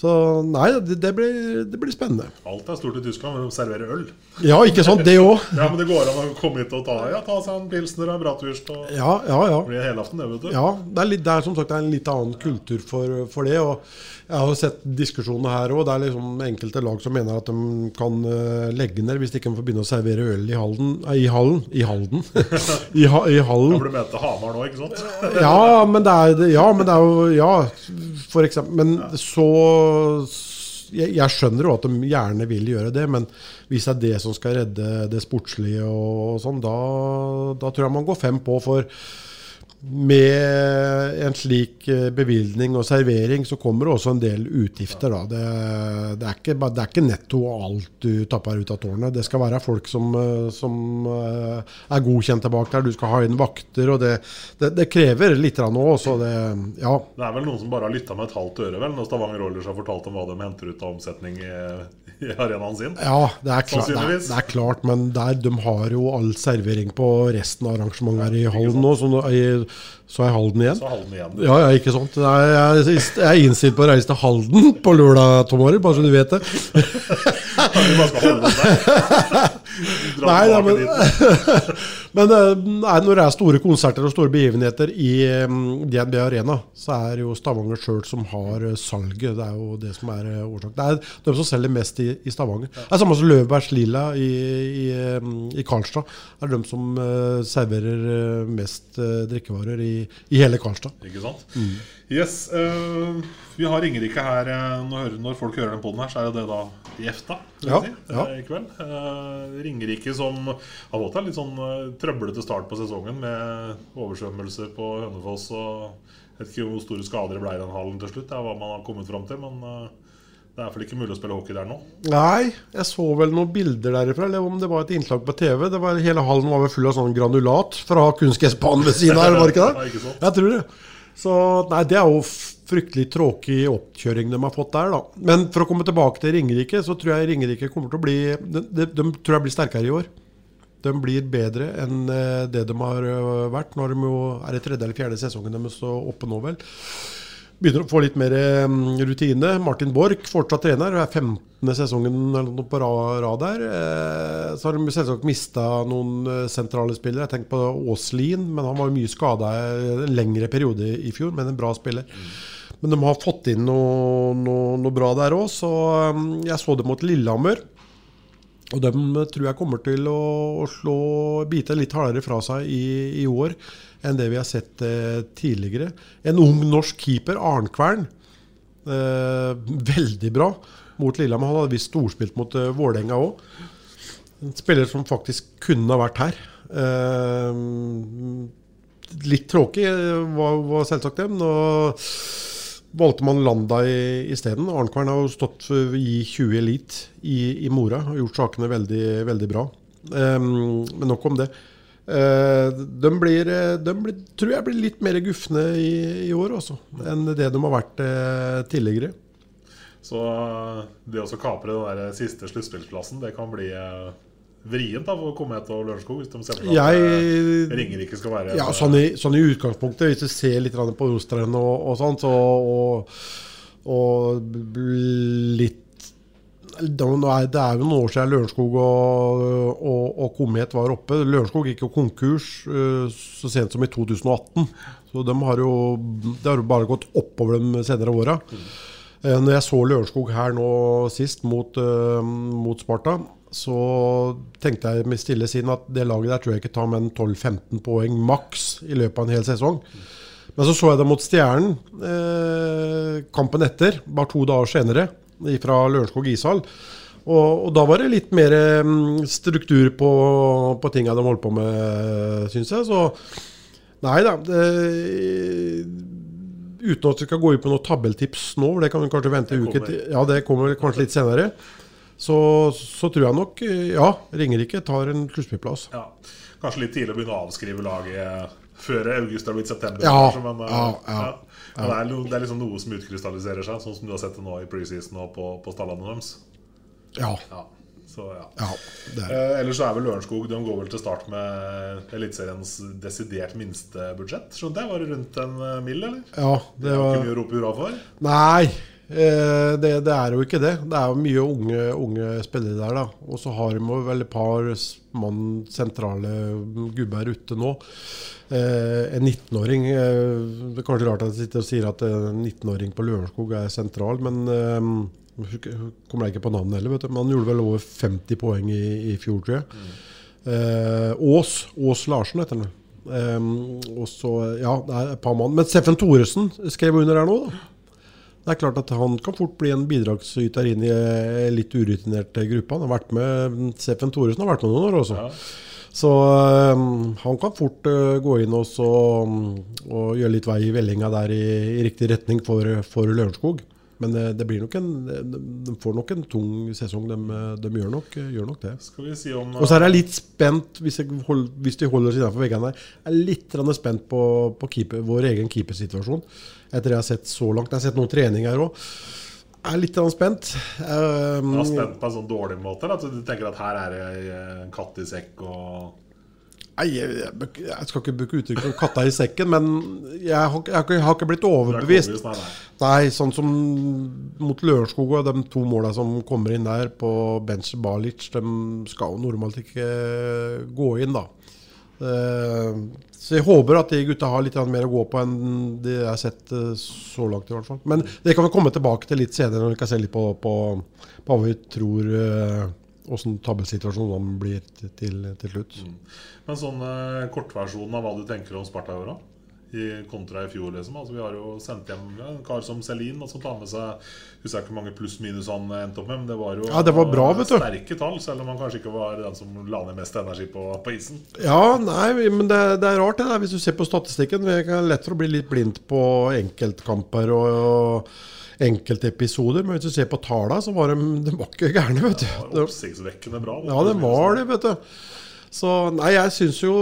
Så nei, det, det, blir, det blir spennende. Alt er stort i Tyskland, men de serverer øl. Ja, ikke sant? Det òg. Ja, men det går an å komme hit og ta, ja, ta seg en pilsner og en bratwurst. Og Ja, ja, ja. Det blir helaften, det, vet du. Ja, det er, litt, det er som sagt det er en litt annen kultur for, for det. og Jeg har jo sett diskusjoner her òg. Det er liksom enkelte lag som mener at de kan eh, legge ned hvis de ikke får begynne å servere øl i Halden. Nei, i Hallen. I Halden. I, ha, I Hallen. Ja, du mente Hamar nå, ikke sant? Ja, men det er, ja, men det er jo Ja, for eksempel. Men så jeg, skjønner jo at de gjerne vil gjøre det, men hvis det er det som skal redde det sportslige, og, sånn, da, da tror jeg man går fem på. For med en slik eh, bevilgning og servering, så kommer det også en del utgifter. Da. Det, det, er ikke, det er ikke netto alt du tapper ut av tårnet. Det skal være folk som, eh, som eh, er godkjente bak der. Du skal ha inn vakter. og Det, det, krever litt nå. Så det, ja. Det er vel noen som bare har lytta med et halvt øre vel, når Stavanger Oilers har fortalt om hva de henter ut av omsetning i, i arenaen sin. Ja, det er, klart, det, er, det er klart, men der, de har jo all servering på resten av arrangementet her i Halden nå. Så, så er Halden igjen. Så er Halden igjen. Ja, ja, ikke sant. Jeg, er- jeg er innstilt på å reise til Halden på lørdag, Tom Arild, bare så du vet det. du bare skal holde deg. Dra Nei, tilbake men, dit. Men eh, når det er store konserter og store begivenheter i eh, DNB Arena, så er det jo Stavanger sjøl som har eh, salget. Det er jo det som er eh, årsaken. Det er de som selger mest i, i Stavanger. Det er samme som Løvbergs Lilla i, i, eh, i Karlstad. Det er de som serverer mest drikkevarer i, i hele Karlstad. Ikke sant? Mm. Yes. Uh, vi har Ringerike her når, når folk hører den poden her, så er det det da i EFTA Ja, si, ja. eh, i kveld. Eh, Ringerike som har fått en litt sånn eh, trøblete start på sesongen med oversvømmelser på Hønefoss og jeg vet ikke hvor store skader det ble i den hallen til slutt. Det er hva man har kommet fram til, men eh, det er iallfall ikke mulig å spille hockey der nå. Nei, jeg så vel noen bilder derifra, eller om det var et innslag på TV. Det var, hele hallen var vel full av sånn granulat fra kunstgressbanen ved siden av, var det ikke det? Jeg tror det. Så nei, det er jo fryktelig tråkig oppkjøring de har fått der, da. Men for å komme tilbake til Ringerike, så tror jeg Ringerike kommer til å bli De, de, de tror jeg blir sterkere i år. De blir bedre enn eh, det de har eh, vært. Nå er det tredje eller fjerde sesongen deres oppe nå, vel. Begynner å få litt mer eh, rutine. Martin Borch, fortsatt trener, er 15. sesongen på rad. Eh, Så har de selvsagt mista noen sentrale spillere. Jeg tenker på Aaslien, men han var mye skada en lengre periode i fjor, men en bra spiller. Men de har fått inn noe, noe, noe bra der òg, så eh, jeg så det mot Lillehammer. Og de tror jeg kommer til å, å slå bite litt hardere fra seg i, i år enn det vi har sett eh, tidligere. En ung norsk keeper, Arnkvern, eh, veldig bra mot Lillehammer. Han hadde visst storspilt mot eh, Vålerenga òg. En spiller som faktisk kunne ha vært her. Eh, litt tråkig eh, var, var selvsagt det. Nå valgte man Landa isteden. Arnkvern har jo stått for- i 20 Elite i, i Mora og gjort sakene veldig, veldig bra. Um, men nok om det. Uh, de, blir, eh, de blir, tror jeg blir litt mer gufne i, i år også, enn det de har vært uh, tidligere. Så det å kapre den der siste sluttspillsplassen, det kan bli eh, vrient da for Komet og Lørenskog hvis de ser for seg eh, Ringerike skal være Ja, sånn i, sånn i utgangspunktet, hvis du ser litt på Rostrand og, og sånt, så, og, og litt det er jo noen år siden Lørenskog og, og, og Komet var oppe. Lørenskog gikk jo konkurs eh, så sent som i 2018. Så de har jo, det har jo bare gått oppover de senere åra. Eh, Når jeg så Lørenskog her nå sist mot, mot Sparta, så tenkte jeg med stille sinn at det laget der tror jeg ikke tar med en 12-15 poeng maks i løpet av en hel sesong. Men så så jeg det mot Stjernen eh, kampen etter, bare to dager senere, fra Lørenskog ishall. Og, og, da var det litt mer mm, struktur på, på tinga de holdt på med, syns jeg. Så nei da. Det, uten at vi skal gå ut på noen tabelltips nå, for det kan vi kanskje vente en uke til. Ja, det kommer kanskje litt senere. Så, så tror jeg nok ja, Ringerike tar en sluttspillplass. Ja. Kanskje litt tidlig å begynne å avskrive laget før august har blitt september. Ja, kanskje, men, ja, ja, men det, er, det, er, liksom noe som utkrystalliserer seg, sånn som du har sett det nå i preseason og på, på stallene deres. Ja. Så, ja. ja eh, ellers så er vel Lørenskog De går vel til start med Eliteseriens desidert minste budsjett. Skjønte jeg? Var det rundt en eh, mill., eller? Ja, det, det var ikke mye å rope hurra for? Nei, eh, det, det, er jo ikke det. Det er jo mye unge, unge spillere der. da Og så har de vel et par mann sentrale gubber ute nå. Eh, en 19-åring eh, Det er kanskje rart at jeg sitter og sier at en 19-åring på Lørenskog er sentral, men Kommer jeg ikke på navnet heller, vet du. men han gjorde vel over 50 poeng i, i fjor, tror jeg. Mm. Ås, Ås Larsen heter han. Um, og så, ja, det er et par mann. Men Steffen Thoresen skrev under her nå, da. Det er klart at han kan fort bli en bidragsyter inn i litt urutinert gruppe. Han har vært med Steffen Thoresen har vært med noen år også. Ja. Så um, han kan fort uh, gå inn også, um, og gjøre litt vei i vellinga der i, i riktig retning for, for Lørenskog. Men eh, det blir nok en, de får nok en tung sesong. De, de gjør, nok, gjør, nok, det. Si om, og så er jeg litt spent, hvis, hold, hvis de holder seg innenfor veggene her, jeg er litt spent på, på keeper, vår egen keepersituasjon. Etter det jeg har sett så langt. Jeg har sett noen trening her òg. Jeg er litt spent. Um, er spent på en sånn dårlig måte? At du tenker at her er det en katt i sekk og Nei, jeg, jeg, skal ikke bruke uttrykket 'katta i sekken', men jeg har, jeg, har ikke blitt overbevist. Nei, sånn som mot Lørenskog og de to måla som kommer inn der på Bench Balic, de skal jo normalt ikke gå inn, da. Eh, så jeg håper at de gutta har litt mer å gå på enn de jeg har sett eh, så langt, i hvert fall. Men det kan vi komme tilbake til litt senere, når vi kan se litt på, på, på hva vi tror eh, åssen tabellsituasjonen blir til, til, slutt. Mm. Men sånn eh, kortversjonen av hva du tenker om Sparta i år, I kontra i fjor, liksom. Altså, vi har jo sendt hjem ja, en kar som Selin, som tar med seg Husker jeg ikke hvor mange pluss-minus han endte opp med, men det var jo ja, det var bra, vet du. sterke tall, selv om han kanskje ikke var den som la ned mest energi på, på isen. Ja, nei, men det, det er rart, det der, hvis du ser på statistikken. Det er lett for å bli litt blind på enkeltkamper og, og enkeltepisoder. Men hvis du ser på tallene, så var de, de var ikke gærne, vet du. Ja, Oppsiktsvekkende bra. Ja, det var det, vet du. Så nei, jeg syns jo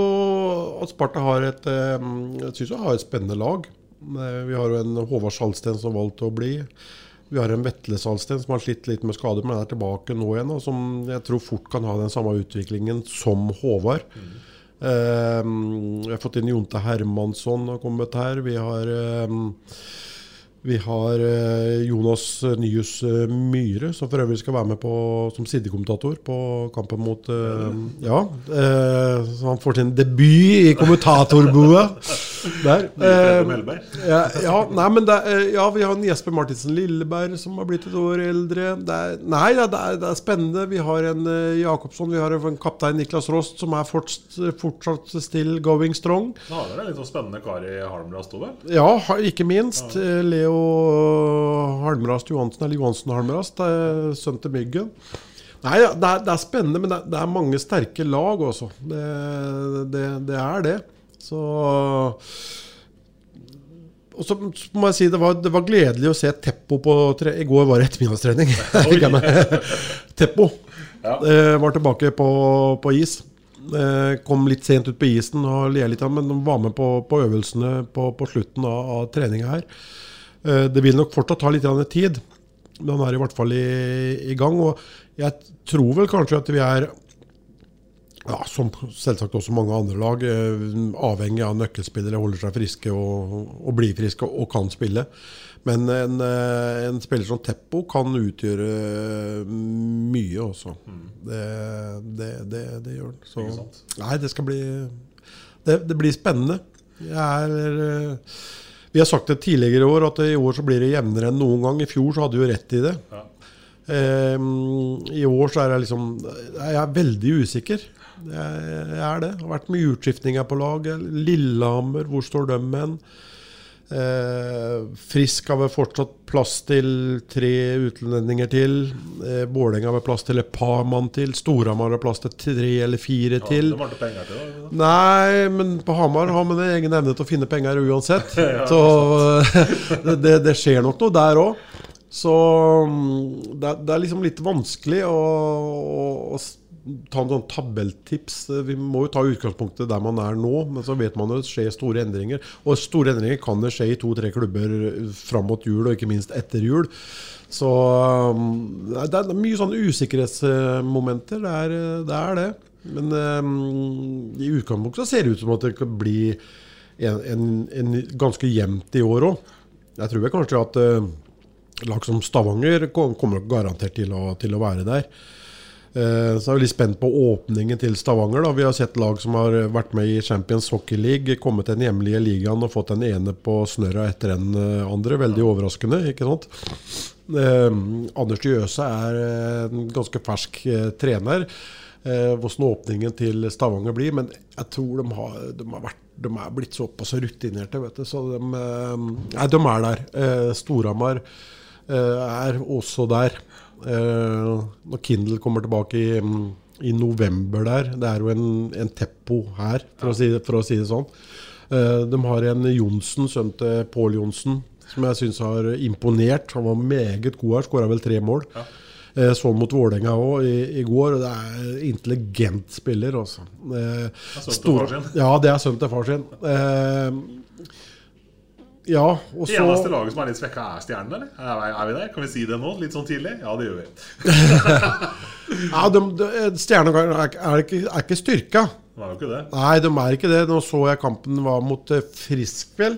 at Sparta har et, jeg synes jeg har et spennende lag. Eh, vi har jo en Håvard Salsten som valgte å bli. Vi har en Vetle Salsten som har slitt litt med skader, men er tilbake nå igjen. Og som jeg tror fort kan ha den samme utviklingen som Håvard. Mm. Eh, vi har fått inn Jonte Hermansson har kommet her. Vi har um, vi har eh, Jonas Nyhus eh, Myhre, som for øvrig skal være med på, som sidekommentator på kampen mot uh, Ja. Så han får sin debut i kommentatorboet der. Eh, ja, ja, nei, men det, ja, vi har en Jesper Martinsen Lilleberg som har blitt et år eldre. Det er, nei, det er, det er, spennende. Vi har en Jakobsson, vi har en kaptein Niklas Rost som er fortsatt, fortsatt still going strong. Da har dere en litt sånn spennende kar i Halmrast òg, vel? Ja, ikke minst. Ja. Leo jo Halmrast Johansen, eller Johansen Halmrast, sønn til Myggen. Nei, det er, det er, spennende, men det det er, mange sterke lag også. Det, det, det er det. Så og så må jeg si det var, det var gledelig å se Teppo på tre, I går var det ettermiddagstrening. Teppo ja. eh, var tilbake på, på is. Eh, kom litt sent ut på isen og ler litt, men de var med på, på øvelsene på, på slutten av, av treninga her. Eh, det vil nok fortsatt ta litt tid, men han er i hvert fall i, i, gang. Og jeg tror vel kanskje at vi er, ja, som selvsagt også mange andre lag, eh, avhengig av nøkkelspillere holder seg friske og, og blir friske og, og, kan spille. Men en, eh, en, spiller som Teppo kan utgjøre mye også. Mm. Det, det, det, det, gjør han. Så nei, det skal bli det, det blir spennende. Er vi har sagt det tidligere i år, at i år så blir det jevnere enn noen gang. I fjor så hadde vi jo rett i det. Ja. Eh, I år så er jeg liksom Jeg er veldig usikker. Jeg, er det. Jeg har vært mye utskiftninger på lag. Lillehammer, hvor står de hen? Eh, Frisk har vel fortsatt plass til tre utlendinger til. Eh, Vålerenga har vel plass til et par mann til. Storhamar har plass til tre eller fire til. Det var ikke penger til det. Nei, men på Hamar har man en egen evne til å finne penger uansett. Ja, Så det, det skjer nok noe der òg. Så mm, det, det er liksom litt vanskelig å, å, å ta en sånn tabelltips. Vi må jo ta utgangspunktet der man er nå, men så vet man jo at det skjer store endringer. Og store endringer kan det skje i to-tre klubber fram mot jul, og ikke minst etter jul. Så mm, det er mye sånne usikkerhetsmomenter. Det er det. Er det. Men mm, i utgangspunktet så ser det ut som at det kan bli en, en, en ganske jevnt i år òg. Jeg tror jeg kanskje at eh, lag som Stavanger kommer garantert til å, til å være der. Eh, Så er vi litt spent på åpningen til Stavanger. da Vi har sett lag som har vært med i Champions Hockey League, kommet til den hjemlige ligaen og fått den ene på snørra etter den eh, andre. Veldig overraskende, ikke sant? Eh, Anders Jøse er eh, en ganske fersk eh, trener. Eh, Hvordan åpningen til Stavanger blir. Men jeg tror de har, de har, vært, de er blitt såpass rutinerte, vet du. Så de, nei, de er der. Eh, Storhamar er også der. Eh, når Kindle kommer tilbake i, i november der Det er jo en, en teppo her, for, å si, det- for å si det sånn. Eh, de har en Johnsen, sønnen til Pål Johnsen, som jeg syns har imponert. Han var meget god her, skåra vel tre mål. Eh, Så mot Vålerenga òg i, i går. og Det er intelligent spiller, altså. Eh, sønnen til far sin. Ja, det er sønnen til far sin. Eh, ja, og Det eneste laget som er litt svekka, er Stjernen, eller? Er, er vi der? Kan vi si det nå? Litt sånn tidlig? Ja, det gjør vi. ja, de, de, Stjernen er, er, ikke, er ikke styrka. Det er jo ikke det. Nei, de er ikke det. Nå så jeg kampen var mot eh, Frisk, vel.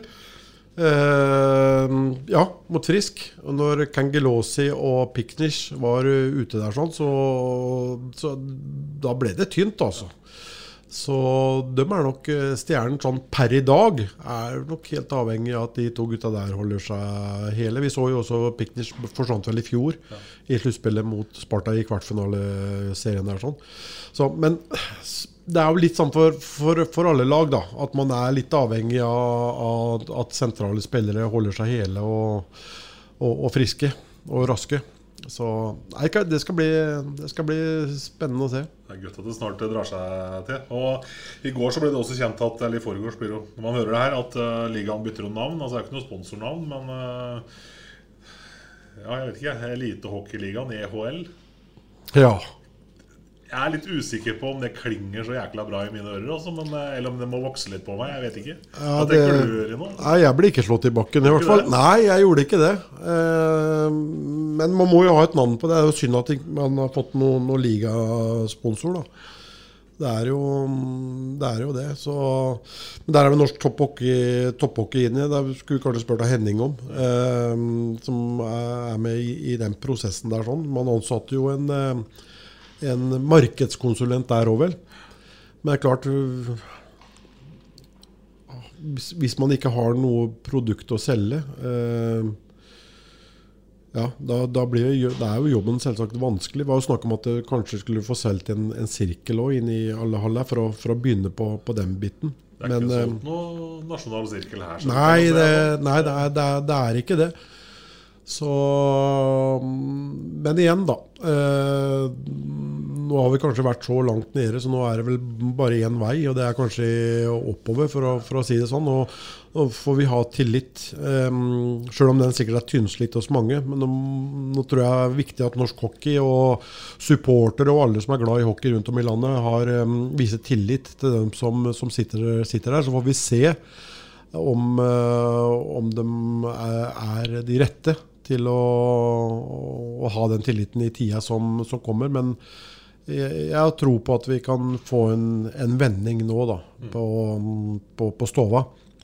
Eh, ja, mot Frisk. Og når Kangelosi og Piknish var eh, ute der sånn, så, så da ble det tynt, altså. Så de er nok eh, stjernen sånn per i dag. Er nok helt avhengig av at de to gutta der holder seg hele. Vi så jo også Piknish forsvant vel i fjor i sluttspillet mot Sparta i kvartfinaleserien der. sånn. Så, men det er jo litt sånn for, for, for alle lag, da. At man er litt avhengig av, av at sentrale spillere holder seg hele og, og, og friske og raske. Så nei, det skal, bli, det skal bli spennende å se. Det er godt at det snart drar seg til. Og I går så ble det også kjent at eller i forgårs blir det når man hører det her, at uh, ligaen bytter om navn. Altså Det er ikke noe sponsornavn, men uh, Ja, jeg vet ikke. Elitehockeyligaen, EHL. Ja. Jeg er litt usikker på om det klinger så jækla bra i mine ører, også, men, uh, eller om det må vokse litt på meg. Jeg vet ikke. Ja, Hva det- tenker du, Rino? Nei, jeg ble ikke slått i bakken, i hvert fall. det? Nei, jeg gjorde ikke det. Eh, men man må jo ha et navn på det. Det er jo synd at man har fått noen noe ligasponsor, da. Det er jo det. Er jo det. Så, men der er vel norsk topphockey inn inne. Det skulle vi kanskje spurt Henning om. eh, som er med i, i den prosessen der. sånn. Man ansatte jo en, eh, en markedskonsulent der òg, vel. Men det er klart hvis, man ikke har noe produkt å selge eh, ja, da, da blir jo- er jo jobben selvsagt vanskelig. Det var jo snakk om at det kanskje skulle få solgt en, en sirkel også inn i alle haller for, for å begynne på, på den biten. Det er Men, ikke eh, solgt noe nasjonal sirkel her. Nei, det, nei det, er, det, er, det er ikke det. Så Men igjen, da. Eh, nå har vi kanskje vært så langt nede, så nå er det vel bare én vei, og det er kanskje oppover, for å, for å si det sånn. Og, nå får vi ha tillit, eh, sjøl om den sikkert er tynnslitt hos mange. Men nå, nå tror jeg det er viktig at norsk hockey og supportere og alle som er glad i hockey rundt om i landet, har eh, viser tillit til dem som, som sitter, sitter der. Så får vi se om, eh, om de er de rette til å, å ha den tilliten i tida som, som kommer. Men jeg, jeg har tro på at vi kan få en, en vending nå da, på, på, på stova.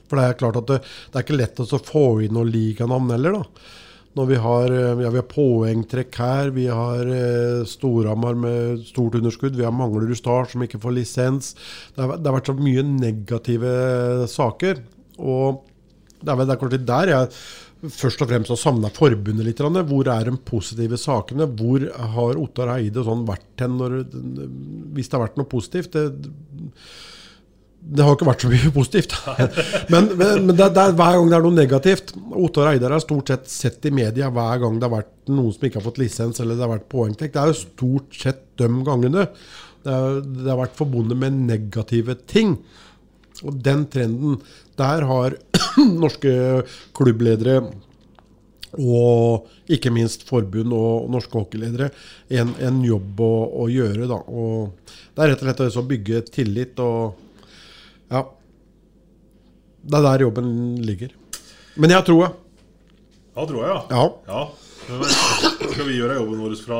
For det er klart at det, det er ikke lett å få inn noe liganavn heller. da. Når vi har, eh, ja, vi har poengtrekk her, vi har eh, Storhamar med stort underskudd, vi har Manglerud Start som ikke får lisens. Det har, det har vært så mye negative saker. Og det er det er kanskje der jeg først og fremst har savna forbundet litt. Hvor er de positive sakene? Hvor har Ottar Eide sånn vært hen når, hvis det har vært noe positivt? Det, det har ikke vært så mye positivt. Men, men, det, det er, hver gang det er noe negativt Ottar Eidar er stort sett sett i media hver gang det har vært noen som ikke har fått lisens eller det har vært poengtrekk. Det er jo stort sett de gangene. Det, er, det har vært forbundet med negative ting. Og den trenden Der har norske klubbledere og ikke minst forbund og norske hockeyledere en, en jobb å, å gjøre. Da. Og det er rett og slett å bygge tillit og Ja. Det er der jobben ligger. Men jeg har troa. Ja, tror jeg, ja. ja. Skal vi gjøre jobben vår fra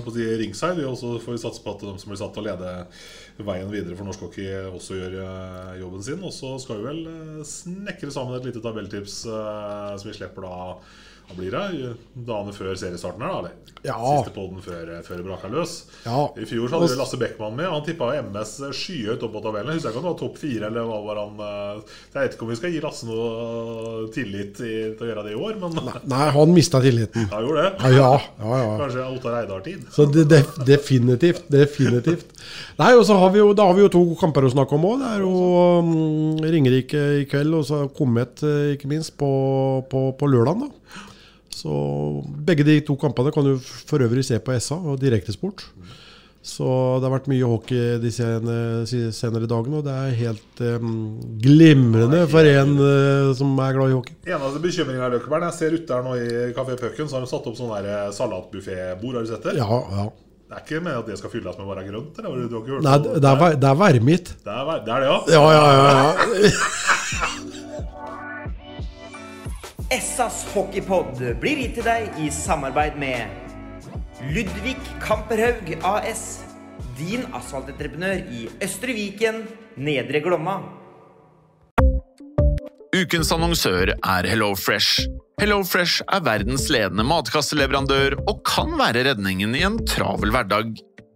på si, ringside, og så får vi satse på at de som blir satt til å lede veien videre for norsk hockey, også gjør eh, jobben sin. Og så skal vi vel eh, snekre sammen et lite tabelltips som vi slipper da hva blir det? Dagene før seriestarten her, da? Eller? Ja. Siste podden før, før det braka løs. Ja. I fjor så hadde vi Lasse Beckmann med. Han tippa MS skyhøyt opp på tabellen. Jeg husker ikke om det var topp fire, eller hva var han eh, Jeg vet ikke om vi skal gi Lasse noe tillit i, til å gjøre det i år, men Nei, nei han mista tilliten. Han gjorde det? Ja, ja, ja. Kanskje Ottar Eidar-tid. Så det, det, definitivt. Definitivt. Nei, og så har vi jo, Da har vi jo to kamper å snakke om òg. Det er jo um, Ringerike i kveld, og så Komet, eh, ikke minst, på, på, på lørdag. Så Begge de to kampene kan du for øvrig se på SA og Direktesport. Så det har vært mye hockey de senere, senere dagene, og det er helt um, glimrende for en uh, som er glad i hockey. Eneste bekymringene er Løkkeberg. Jeg ser ute her nå i Kafé Pucken, så har de satt opp sånn salatbuffébord. Har du sett det? Ja, ja. Det er ikke med at det skal fylles med bare grønt? Eller? Du hørt Nei, det er, det er værmitt. Det er, det er det, ja? Ja, ja, ja. ja. Essas hockeypod blir gitt til deg i samarbeid med Ludvig Kamperhaug AS. Din asfaltentreprenør i Østre Viken, Nedre Glomma. Ukens annonsør er HelloFresh. HelloFresh er verdens ledende matkasseleverandør og kan være redningen i en travel hverdag.